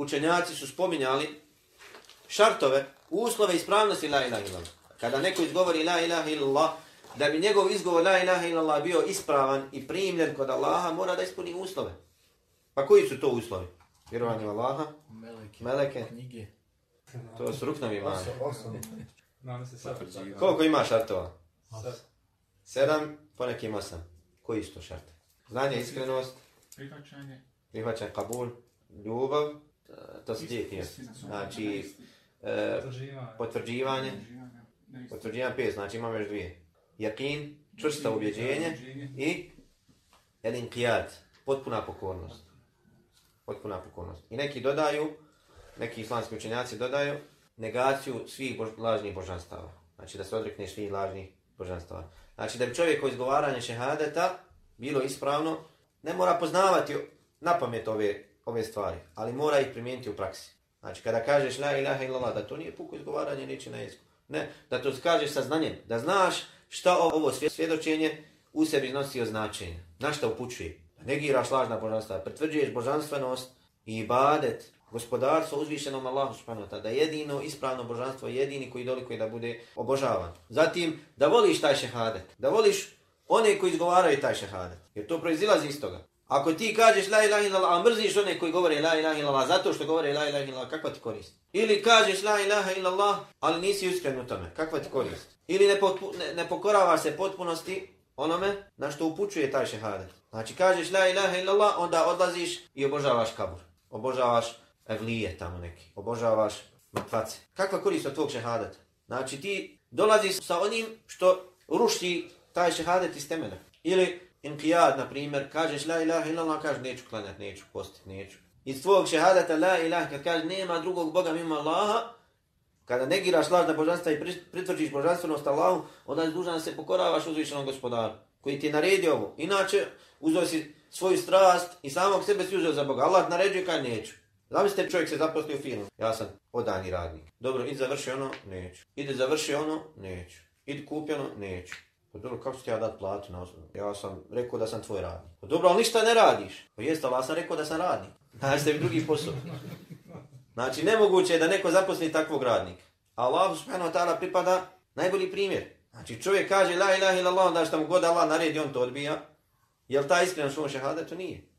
učenjaci su spominjali šartove, uslove ispravnosti la ilaha illallah. Kada neko izgovori la ilaha illallah, da bi njegov izgovor la ilaha illallah bio ispravan i primljen kod Allaha, mora da ispuni uslove. Pa koji su to uslovi? Vjerovanje u Allaha, Meleke. meleke, Knjige. to su ruknovi imani. Sad. Koliko ima šartova? Sedam, ponekim osam. Koji su to šarte? Znanje, iskrenost, Prihvaćanje. prihvaćanje kabul, ljubav, to se dvije su- Znači, e, Potvrđivanje. potvrđivanje, pet, znači imamo još dvije. Jakin, čvrsta ubjeđenje i jedan kijat, potpuna pokornost. Potpuna pokornost. I neki dodaju, neki islamski učenjaci dodaju negaciju svih bož, lažnih božanstava. Znači da se odrekne svih lažnih božanstava. Znači da bi čovjek koji izgovaranje šehadeta bilo ispravno, ne mora poznavati na pamet ove, ove stvari, ali mora ih primijeniti u praksi. Znači kada kažeš la ilaha illallah, da to nije puko izgovaranje riječi na jeziku. Ne, da to kažeš sa znanjem, da znaš šta ovo svjedočenje u sebi nosi od značenja. Na šta upućuje? Da negiraš lažna božanstva, pretvrđuješ božanstvenost i ibadet, gospodarstvo uzvišenom Allahu subhanahu wa ta'ala, da jedino ispravno božanstvo, jedini koji dolikuje da bude obožavan. Zatim, da voliš taj šehadet, da voliš one koji izgovaraju taj šehadet, jer to proizilazi iz toga. Ako ti kažeš la ilaha illallah, a mrziš one koji govore la ilaha illallah zato što govore la ilaha illallah, kakva ti korist? Ili kažeš la ilaha illallah, ali nisi iskren u tome, kakva ti korist? Ili ne, potpu, ne, ne pokoravaš se potpunosti onome na što upućuje taj šehadet. Znači kažeš la ilaha illallah, onda odlaziš i obožavaš kabur. Obožavaš evlije tamo neki. Obožavaš mrtvace. Kakva korist od tvog šehadeta? Znači ti dolaziš sa onim što ruši taj šehadet iz temena. Ili inqiyad, na primjer, kažeš la ilaha illallah, kažeš neću klanjat, neću postit, neću. Iz tvog šehadata la ilaha, kad kažeš nema drugog Boga mimo Allaha, kada negiraš lažna božanstva i pritvrčiš pritvrđiš božanstvenost Allahu, onda je dužan da se pokoravaš uzvišenom gospodaru, koji ti je naredio ovo. Inače, uzeo si svoju strast i samog sebe si uzeo za Boga. Allah naređuje kad neću. Zamislite čovjek se zaposlio u firmu. Ja sam odani radnik. Dobro, idi završi ono, neću. Ide završi ono, neću. Idi kupi ono, neću. Pa dobro, kako ću ti ja dati platu na osnovu? Ja sam rekao da sam tvoj radnik. Pa dobro, ali ništa ne radiš. Pa jeste, ali ja sam rekao da sam radnik. Znači tebi drugi posao. Znači, nemoguće je da neko zaposli takvog radnika. A Allah subhanahu wa ta'ala pripada najbolji primjer. Znači, čovjek kaže la ilaha illallah, onda što mu god Allah naredi, on to odbija. Jel ta iskrena svom šehadetu? Nije.